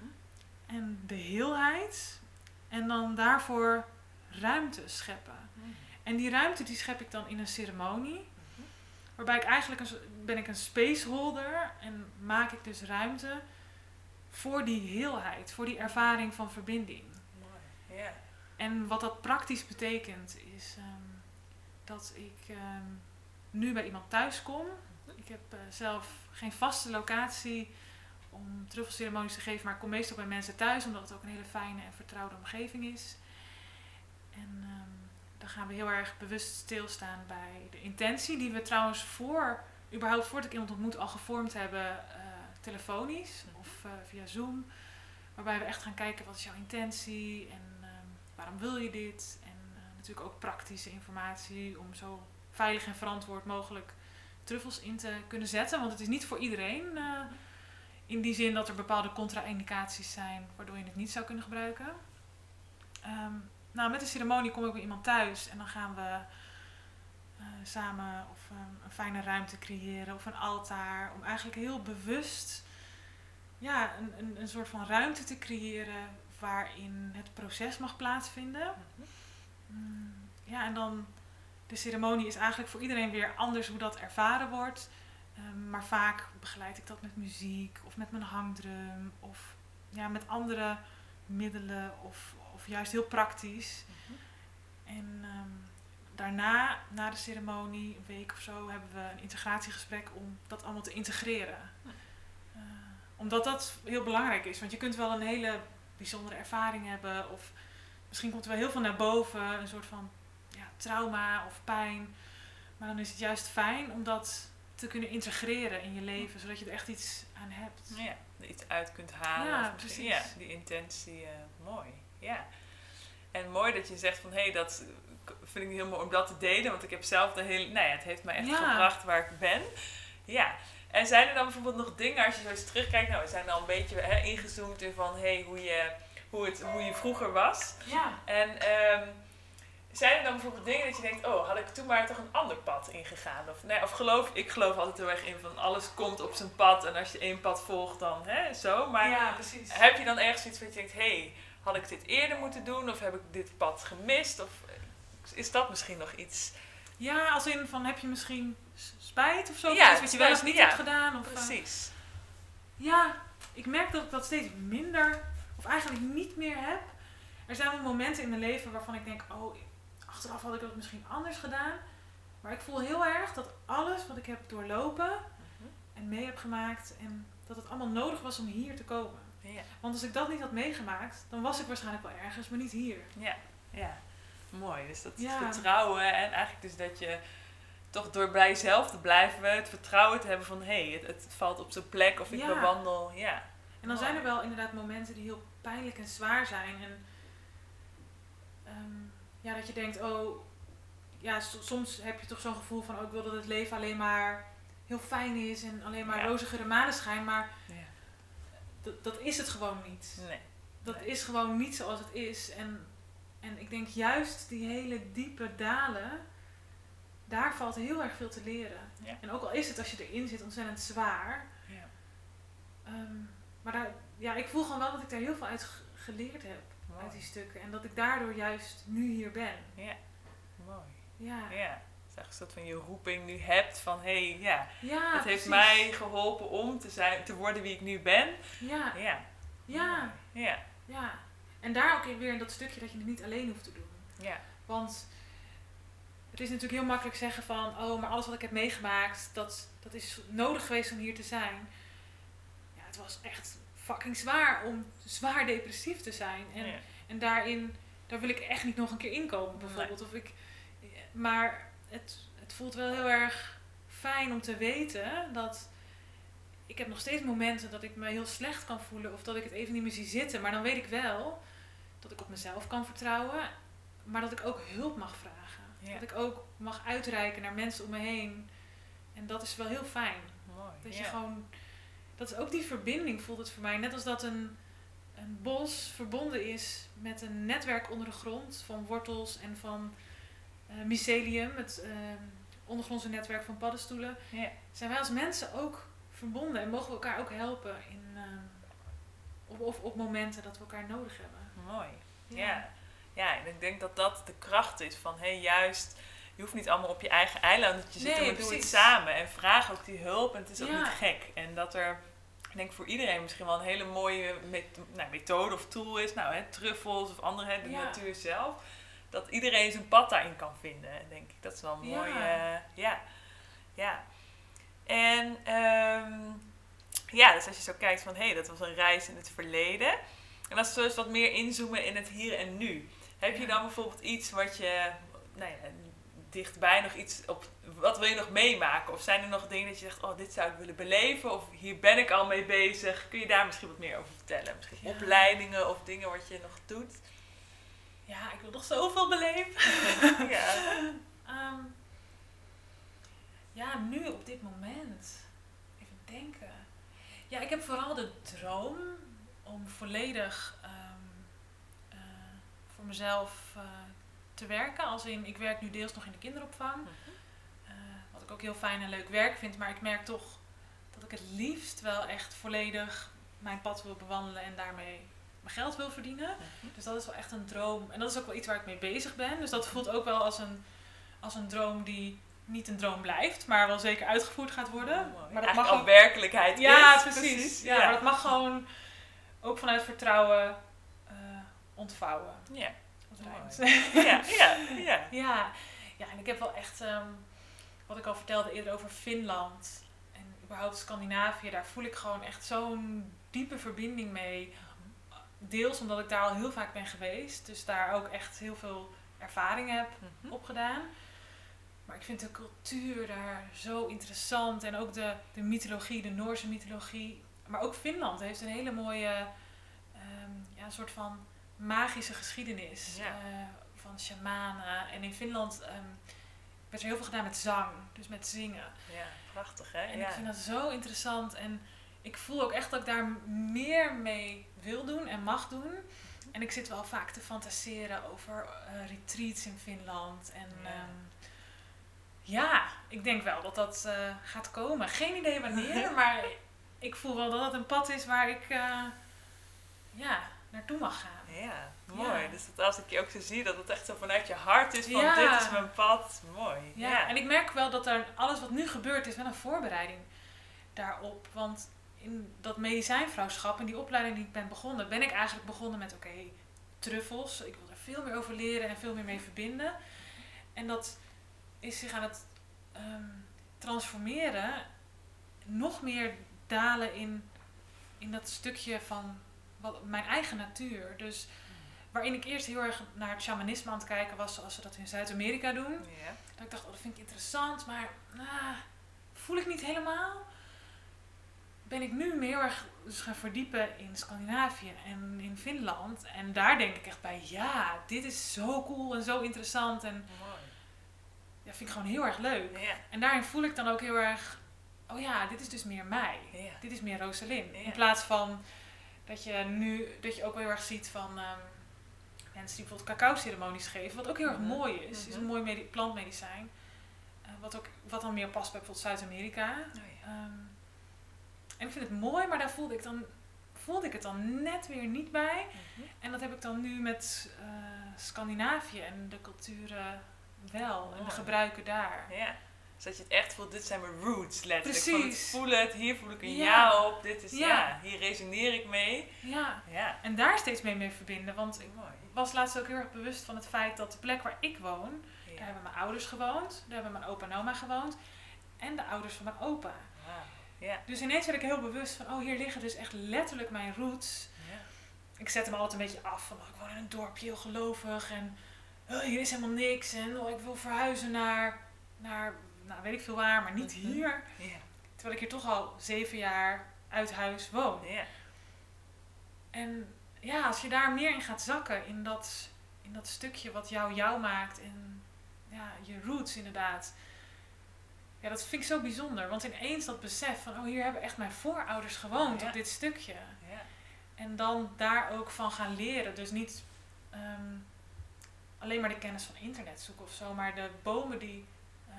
En de heelheid. En dan daarvoor ruimte scheppen. Mhm. En die ruimte die schep ik dan in een ceremonie. Waarbij ik eigenlijk een, ben ik een spaceholder en maak ik dus ruimte voor die heelheid, voor die ervaring van verbinding. Mooi. Ja. En wat dat praktisch betekent is ehm, dat ik ehm, nu bij iemand thuis kom. Ik heb eh, zelf geen vaste locatie om truffelceremonies te geven, maar ik kom meestal bij mensen thuis omdat het ook een hele fijne en vertrouwde omgeving is. En ehm, dan gaan we heel erg bewust stilstaan bij de intentie, die we trouwens voor, überhaupt voordat ik iemand ontmoet, al gevormd hebben, eh, telefonisch of eh, via Zoom. Waarbij we echt gaan kijken wat is jouw intentie en ehm, waarom wil je dit. En eh, natuurlijk ook praktische informatie om zo veilig en verantwoord mogelijk truffels in te kunnen zetten. Want het is niet voor iedereen eh, in die zin dat er bepaalde contra-indicaties zijn waardoor je het niet zou kunnen gebruiken. Ehm, nou, met de ceremonie kom ik bij iemand thuis en dan gaan we eh, samen of ehm, een fijne ruimte creëren of een altaar. Om eigenlijk heel bewust ja, een, een, een soort van ruimte te creëren waarin het proces mag plaatsvinden. Mm, ja, en dan de ceremonie is eigenlijk voor iedereen weer anders hoe dat ervaren wordt. Ehm, maar vaak begeleid ik dat met muziek of met mijn hangdrum of ja, met andere middelen of, of juist heel praktisch. Mhm. En ehm, daarna, na de ceremonie, een week of zo, hebben we een integratiegesprek om dat allemaal te integreren. Hm. Eh, omdat dat heel belangrijk is. Want je kunt wel een hele bijzondere ervaring hebben. Of misschien komt er wel heel veel naar boven. Een soort van ja, trauma of pijn. Maar dan is het juist fijn om dat te kunnen integreren in je leven. Zodat je er echt iets aan hebt. Ja, er iets uit kunt halen. Ja, precies. Ja, die intentie, eh, mooi. Ja. En mooi dat je zegt van, hé, hey, dat vind ik heel mooi om dat te delen. Want ik heb zelf de hele, nou ja, het heeft mij echt Ja. gebracht waar ik ben. Ja. En zijn er dan bijvoorbeeld nog dingen, als je zo eens terugkijkt, nou, we zijn al een beetje hè, ingezoomd in van, hé, hey, hoe, je, hoe, het, hoe je vroeger was. Ja. En ehm, zijn er dan bijvoorbeeld dingen dat je denkt, oh, had ik toen maar toch een ander pad ingegaan? Of, nee, of geloof, ik geloof altijd heel erg in van alles komt op zijn pad en als je één pad volgt dan hè, zo. Maar ja, precies. heb je dan ergens iets wat je denkt, hé, hey, had ik dit eerder moeten doen of heb ik dit pad gemist? Of eh, is dat misschien nog iets? Ja, als in van heb je misschien spijt of zo? Ja, Ja, wat je wel eens niet ja. hebt gedaan? Of, eh, Precies. Ja, ik merk dat ik dat steeds minder, of eigenlijk niet meer heb. Er zijn wel momenten in mijn leven waarvan ik denk, oh, achteraf had ik dat misschien anders gedaan. Maar ik voel heel erg dat alles wat ik heb doorlopen Mhm. en mee heb gemaakt, en dat het allemaal nodig was om hier te komen. Ja. Want als ik dat niet had meegemaakt, dan was ik waarschijnlijk wel ergens, maar niet hier. Ja, ja. Mooi. Dus dat Ja. vertrouwen en eigenlijk dus dat je toch door bij jezelf te blijven, het vertrouwen te hebben van hé, hey, het, het valt op zijn plek of ik Ja. bewandel. Ja. En dan Mooi. zijn er wel inderdaad momenten die heel pijnlijk en zwaar zijn. En ehm, ja, dat je denkt, oh, ja, soms heb je toch zo'n gevoel van, oh, ik wil dat het leven alleen maar heel fijn is en alleen maar Ja. roze geur en maneschijn. Maar ja. dat, dat is het gewoon niet. Nee. Dat Nee. is gewoon niet zoals het is. En, en ik denk juist die hele diepe dalen, daar valt heel erg veel te leren. Ja. En ook al is het als je erin zit ontzettend zwaar, Ja. Ehm, maar daar, ja, ik voel gewoon wel dat ik daar heel veel uit ge- geleerd heb. Mooi. Uit die stukken. En dat ik daardoor juist nu hier ben. Ja. Mooi. Ja. Ja. Is een soort van je roeping nu hebt van hé, hey, ja, Ja, het heeft precies. mij geholpen om te, zijn, te worden wie ik nu ben. Ja, Ja. ja. Ja. ja. En daar ook weer in dat stukje dat je het niet alleen hoeft te doen. Ja. Want het is natuurlijk heel makkelijk zeggen van... Oh, maar alles wat ik heb meegemaakt, dat, dat is nodig geweest om hier te zijn. Ja, het was echt fucking zwaar om zwaar depressief te zijn. En Ja. En daarin, daar wil ik echt niet nog een keer inkomen bijvoorbeeld. Of ik, maar het, het voelt wel heel erg fijn om te weten dat ik heb nog steeds momenten dat ik me heel slecht kan voelen of dat ik het even niet meer zie zitten. Maar dan weet ik wel dat ik op mezelf kan vertrouwen, maar dat ik ook hulp mag vragen. Ja. Dat ik ook mag uitreiken naar mensen om me heen. En dat is wel heel fijn. Mooi. Dat ja. je gewoon, dat is ook die verbinding voelt het voor mij. Net als dat een, een bos verbonden is met een netwerk onder de grond van wortels en van eh, mycelium, het eh, ondergrondse netwerk van paddenstoelen. Ja. Zijn wij als mensen ook verbonden en mogen we elkaar ook helpen in, eh, op, of op momenten dat we elkaar nodig hebben. Mooi. Ja. ja, en ik denk dat dat de kracht is van hé, juist, je hoeft niet allemaal op je eigen eilandje te zitten, maar doe het samen en vraag ook die hulp en het is ook niet gek. En dat er, ik denk voor iedereen misschien wel een hele mooie met, nou, methode of tool is, nou hè, truffels of andere, hè, de Ja. natuur zelf, dat iedereen zijn pad daarin kan vinden, denk ik. Dat is wel mooi. Ja. eh, ja. ja. En ehm, ja, dus als je zo kijkt van hé, hey, dat was een reis in het verleden. En als we dus wat meer inzoomen in het hier en nu. Heb je dan bijvoorbeeld iets wat je, nou ja, dichtbij nog iets op, wat wil je nog meemaken? Of zijn er nog dingen dat je zegt, oh, dit zou ik willen beleven? Of hier ben ik al mee bezig? Kun je daar misschien wat meer over vertellen? Misschien Ja. opleidingen of dingen wat je nog doet? Ja, ik wil nog zoveel beleven. [LAUGHS] ja. Ehm, ja, nu op dit moment. Even denken. Ja, ik heb vooral de droom om volledig ehm, eh, voor mezelf eh, te werken. Als in, ik werk nu deels nog in de kinderopvang. Mhm. Eh, wat ik ook heel fijn en leuk werk vind. Maar ik merk toch dat ik het liefst wel echt volledig mijn pad wil bewandelen en daarmee mijn geld wil verdienen. Dus dat is wel echt een droom. En dat is ook wel iets waar ik mee bezig ben. Dus dat voelt ook wel als een, als een droom die niet een droom blijft, maar wel zeker uitgevoerd gaat worden. Mooi. Maar dat Eigenlijk mag ook. werkelijkheid Ja, is. precies. Ja, maar dat mag gewoon ook vanuit vertrouwen eh, ontvouwen. Ja. Ja, ja, ja. ja. ja, en ik heb wel echt, ehm, wat ik al vertelde eerder over Finland en überhaupt Scandinavië, daar voel ik gewoon echt zo'n diepe verbinding mee. Deels omdat ik daar al heel vaak ben geweest, dus daar ook echt heel veel ervaring heb Mhm. opgedaan. Maar ik vind de cultuur daar zo interessant. En ook de, de mythologie, de Noorse mythologie. Maar ook Finland heeft een hele mooie, ehm, ja, soort van magische geschiedenis. Ja. eh, van shamanen. En in Finland ehm, werd er heel veel gedaan met zang. Dus met zingen. Ja, prachtig hè? En ja. ik vind dat zo interessant. En ik voel ook echt dat ik daar meer mee wil doen en mag doen. En ik zit wel vaak te fantaseren over eh, retreats in Finland. En Ja. ja. ja, ik denk wel dat dat eh, gaat komen. Geen idee wanneer, [LAUGHS] maar ik voel wel dat het een pad is waar ik ja, naartoe mag gaan. Ja, mooi. Ja. Dus dat als ik je ook zo zie, dat het echt zo vanuit je hart is van Ja. dit is mijn pad. Mooi. Ja, Ja, en ik merk wel dat er alles wat nu gebeurt is wel een voorbereiding daarop. Want in dat medicijnvrouwschap en die opleiding die ik ben begonnen, ben ik eigenlijk begonnen met oké, truffels. Ik wil er veel meer over leren en veel meer mee verbinden. En dat is zich aan het ehm, transformeren, nog meer dalen in, in dat stukje van wat, mijn eigen natuur. Dus waarin ik eerst heel erg naar het shamanisme aan het kijken was, zoals ze dat in Zuid-Amerika doen. Ja. Dat ik dacht, oh, dat vind ik interessant, maar ah, voel ik niet helemaal. Ben ik nu me heel erg dus gaan verdiepen in Scandinavië en in Finland. En daar denk ik echt bij, ja, dit is zo cool en zo interessant. En Mooi. ja, vind ik gewoon heel erg leuk. En daarin voel ik dan ook heel erg, oh ja, dit is dus meer mij. Dit is meer Rosalind. In plaats van dat je nu, dat je ook wel heel erg ziet van ehm, mensen die bijvoorbeeld cacao-ceremonies geven. Wat ook heel erg Mhm. mooi is. is Mhm. een mooi medi- plantmedicijn. Eh, wat, ook, wat dan meer past bij bijvoorbeeld Zuid-Amerika. Oh, ja. Ehm, en ik vind het mooi, maar daar voelde ik, dan, voelde ik het dan net weer niet bij. Mhm. En dat heb ik dan nu met eh, Scandinavië en de culturen wel. En de gebruiken daar. Ja. Dat je het echt voelt, dit zijn mijn roots letterlijk. Van het Precies. voelen het, hier voel ik een ja, Ja. op, dit is ja. Ja. hier resoneer ik mee. Ja. Ja, En daar steeds mee mee verbinden. Want ik was laatst ook heel erg bewust van het feit dat de plek waar ik woon, daar hebben mijn ouders gewoond, daar hebben mijn opa en oma gewoond en de ouders van mijn opa. Ja. Dus ineens werd ik heel bewust van, oh hier liggen dus echt letterlijk mijn roots. Ja. Ik zette me altijd een beetje af van, oh, ik woon in een dorpje, heel gelovig en oh, hier is helemaal niks en oh, ik wil verhuizen naar, naar nou, weet ik veel waar, maar niet Mhm. hier. Terwijl ik hier toch al zeven jaar uit huis woon. En ja, als je daar meer in gaat zakken, in dat, in dat stukje wat jou jou maakt en ja, je roots inderdaad. Ja, dat vind ik zo bijzonder. Want ineens dat besef van, oh, hier hebben echt mijn voorouders gewoond Ja. op dit stukje. Ja. En dan daar ook van gaan leren. Dus niet ehm, alleen maar de kennis van internet zoeken of zo, maar de bomen die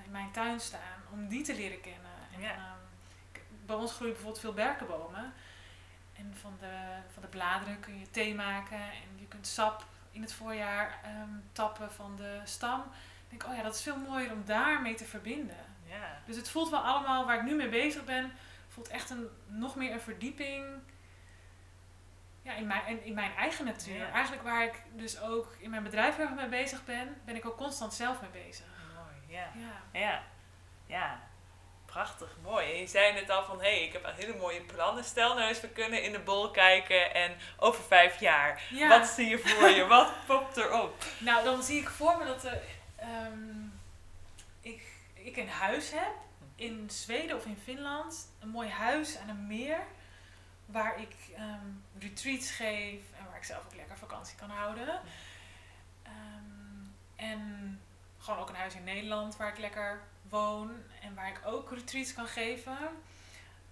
in mijn tuin staan, om die te leren kennen. En, Ja. ehm, bij ons groeien bijvoorbeeld veel berkenbomen. En van de, van de bladeren kun je thee maken en je kunt sap in het voorjaar ehm, tappen van de stam. Ik denk, oh ja, dat is veel mooier om daarmee te verbinden. Ja. Dus het voelt wel allemaal, waar ik nu mee bezig ben, voelt echt een, nog meer een verdieping ja, in, mijn, in, in mijn eigen natuur. Ja. Eigenlijk waar ik dus ook in mijn bedrijf heel erg mee bezig ben, ben ik ook constant zelf mee bezig. Ja. Ja, Ja, ja. Prachtig, mooi. En je zei net al van, hé, hey, ik heb hele mooie plannen. Stel nou eens, we kunnen in de bol kijken en over vijf jaar. ja. Wat zie je voor je? Wat [LAUGHS] popt erop? nou dan zie ik voor me dat er, ehm, ik, ik een huis heb in Zweden of in Finland. Een mooi huis aan een meer. Waar ik ehm, retreats geef en waar ik zelf ook lekker vakantie kan houden. Ehm, en gewoon ook een huis in Nederland waar ik lekker woon en waar ik ook retreats kan geven.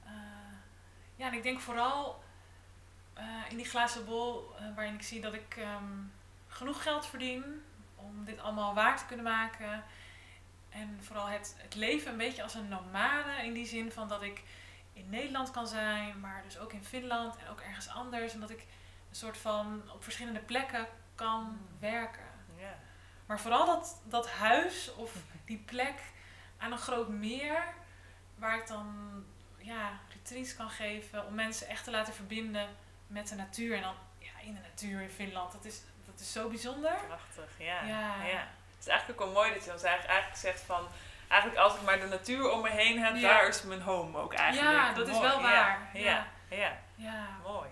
Eh, ja, en ik denk vooral eh, in die glazen bol eh, waarin ik zie dat ik ehm, genoeg geld verdien om dit allemaal waar te kunnen maken. En vooral het, het leven een beetje als een nomade in die zin van dat ik in Nederland kan zijn, maar dus ook in Finland en ook ergens anders. En dat ik een soort van op verschillende plekken kan Mm. werken. Ja. Maar vooral dat, dat huis of die plek aan een groot meer, waar ik dan ja, retreats kan geven om mensen echt te laten verbinden met de natuur. En dan ja, in de natuur in Finland, dat is, dat is zo bijzonder. Prachtig, ja. Ja. ja. Het is eigenlijk ook wel mooi dat je dan eigenlijk eigenlijk zegt van... Eigenlijk als ik maar de natuur om me heen heb, Ja. daar is mijn home ook eigenlijk. Ja, dat is wel waar. Ja, Ja. ja, Ja, mooi.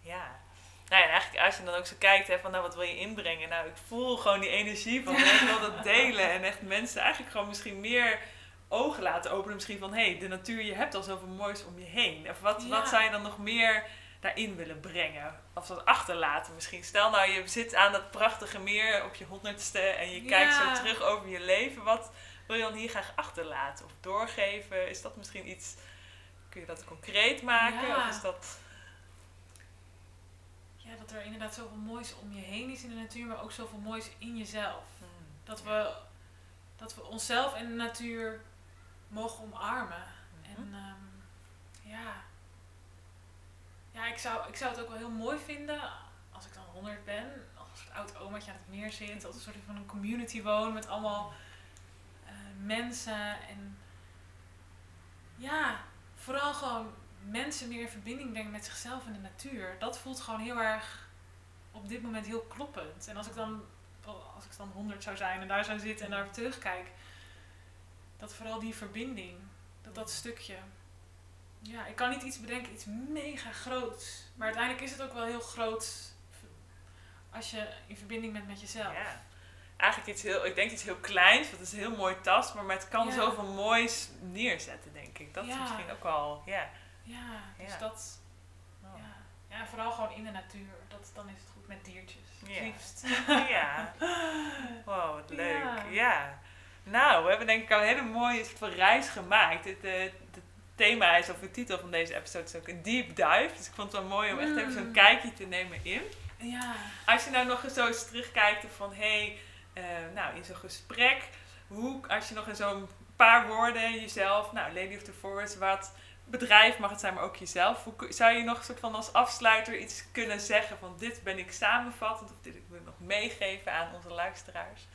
Ja. Nou ja, en eigenlijk als je dan ook zo kijkt, hè, van nou, wat wil je inbrengen? Nou, ik voel gewoon die energie van, ik wil dat [LAUGHS] delen. En echt mensen eigenlijk gewoon misschien meer ogen laten openen. Misschien van, hé, hey, de natuur, je hebt al zoveel moois om je heen. Of wat, Ja. wat zou je dan nog meer daarin willen brengen? Of dat achterlaten misschien. Stel nou, je zit aan dat prachtige meer op je honderdste en je kijkt zo terug over je leven. Wat wil je dan hier graag achterlaten of doorgeven? Is dat misschien iets, kun je dat concreet maken? Ja. Of is dat... dat er inderdaad zoveel moois om je heen is in de natuur, maar ook zoveel moois in jezelf. Hmm. Dat we, dat we onszelf en de natuur mogen omarmen. Mhm. En ehm, ja. Ja, ik zou, ik zou het ook wel heel mooi vinden als ik dan 100 ben, als een soort oud omaatje aan het meer zit, als een soort van een community woon met allemaal eh, mensen en ja, vooral gewoon mensen meer in verbinding brengen met zichzelf en de natuur. Dat voelt gewoon heel erg op dit moment heel kloppend. En als ik dan, als ik dan 100 zou zijn en daar zou zitten en daar terugkijk, dat vooral die verbinding, dat dat stukje. Ja, ik kan niet iets bedenken, iets mega groots. Maar uiteindelijk is het ook wel heel groot als je in verbinding bent met jezelf. Ja. Eigenlijk iets heel, ik denk iets heel kleins, want het is een heel mooi tastbaar, maar het kan Ja. zoveel moois neerzetten, denk ik. Dat is misschien ook wel, ja. Ja, dus Ja. dat. Oh. Ja. ja, vooral gewoon in de natuur. Dat, dan is het goed met diertjes. Ja. liefst. Ja. [LAUGHS] Wow, wat leuk. Ja. Nou, we hebben denk ik al een hele mooie soort van reis gemaakt. Het, eh, het thema is, of de titel van deze episode is ook een deep dive. Dus ik vond het wel mooi om echt even zo'n Mm. kijkje te nemen in. Ja. Als je nou nog eens zo eens terugkijkt of van, hé, hey, eh, nou in zo'n gesprek, hoe, als je nog in zo'n paar woorden jezelf, nou Lady of the Forest, wat bedrijf mag het zijn, maar ook jezelf, hoe zou je nog soort van als afsluiter iets kunnen zeggen van dit ben ik samenvattend of dit wil ik nog meegeven aan onze luisteraars?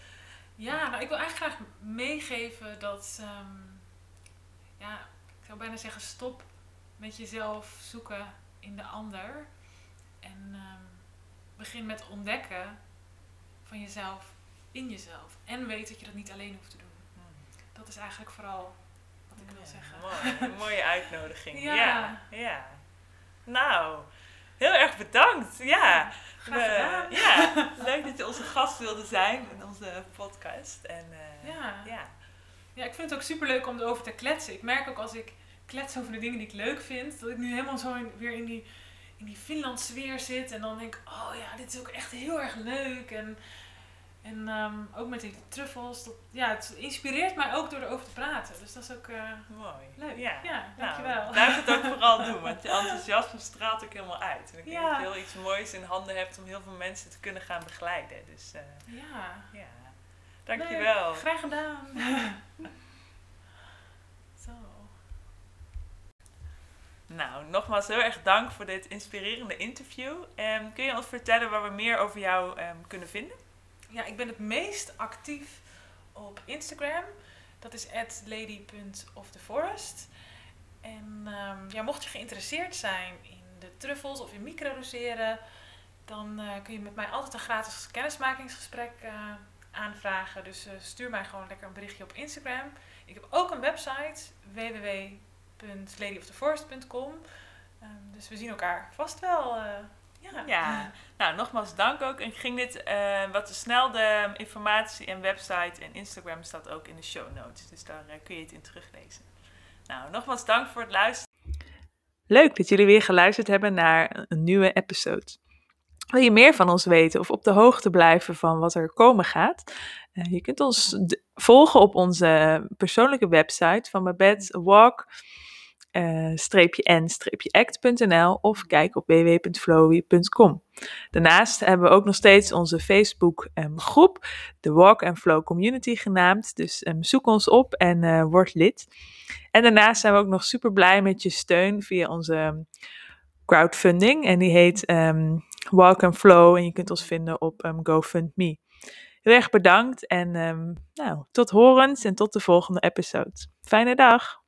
Ja, nou ik wil eigenlijk graag meegeven dat, ehm, ja, ik zou bijna zeggen stop met jezelf zoeken in de ander. En ehm, begin met ontdekken van jezelf in jezelf. En weet dat je dat niet alleen hoeft te doen. Dat is eigenlijk vooral wat ik wil zeggen. Mooi, mooie uitnodiging. [LAUGHS] Ja. ja. Nou, heel erg bedankt. Ja. We- ja, [LAUGHS] leuk dat je onze gast wilde zijn in onze podcast. En eh, Ja. ja. Ja, ik vind het ook super leuk om erover te kletsen. Ik merk ook als ik klets over de dingen die ik leuk vind, dat ik nu helemaal zo in- weer in die, in die Finland sfeer zit. En dan denk ik, oh ja, dit is ook echt heel erg leuk. En, en ehm, ook met die truffels. Dat, ja, het inspireert mij ook door erover te praten. Dus dat is ook eh, Mooi. leuk. Ja. Ja, Nou, dankjewel. blijf het ook vooral doen, [LAUGHS] want je enthousiasme straalt ook helemaal uit. En ik denk Ja. dat je heel iets moois in handen hebt om heel veel mensen te kunnen gaan begeleiden. Dus eh, ja. ja, dankjewel. Leuk. Graag gedaan. [LAUGHS] Zo. Nou, nogmaals heel erg dank voor dit inspirerende interview. Ehm, kun je ons vertellen waar we meer over jou ehm, kunnen vinden? Ja, ik ben het meest actief op Instagram. Dat is lady.oftheforest. En ehm, ja, mocht je geïnteresseerd zijn in de truffels of in microdoseren, dan eh, kun je met mij altijd een gratis kennismakingsgesprek eh, aanvragen. Dus eh, stuur mij gewoon lekker een berichtje op Instagram. Ik heb ook een website www.ladyoftheforest.com. Ehm, dus we zien elkaar vast wel. Ja. Ja, nou nogmaals dank ook. En ging dit eh, wat te snel, de informatie en website en Instagram staat ook in de show notes. Dus daar eh, kun je het in teruglezen. Nou, nogmaals dank voor het luisteren. Leuk dat jullie weer geluisterd hebben naar een nieuwe episode. Wil je meer van ons weten of op de hoogte blijven van wat er komen gaat? Eh, je kunt ons volgen op onze persoonlijke website van Babette Walk. Eh, streepje n streepje act.nl of kijk op www.flowy.com. Daarnaast hebben we ook nog steeds onze Facebook ehm, groep, de Walk and Flow Community genaamd. Dus ehm, zoek ons op en eh, word lid. En daarnaast zijn we ook nog super blij met je steun via onze ehm, crowdfunding. En die heet Walk and Flow en je kunt ons vinden op GoFundMe. Heel erg bedankt en nou, tot horens en tot de volgende episode. Fijne dag!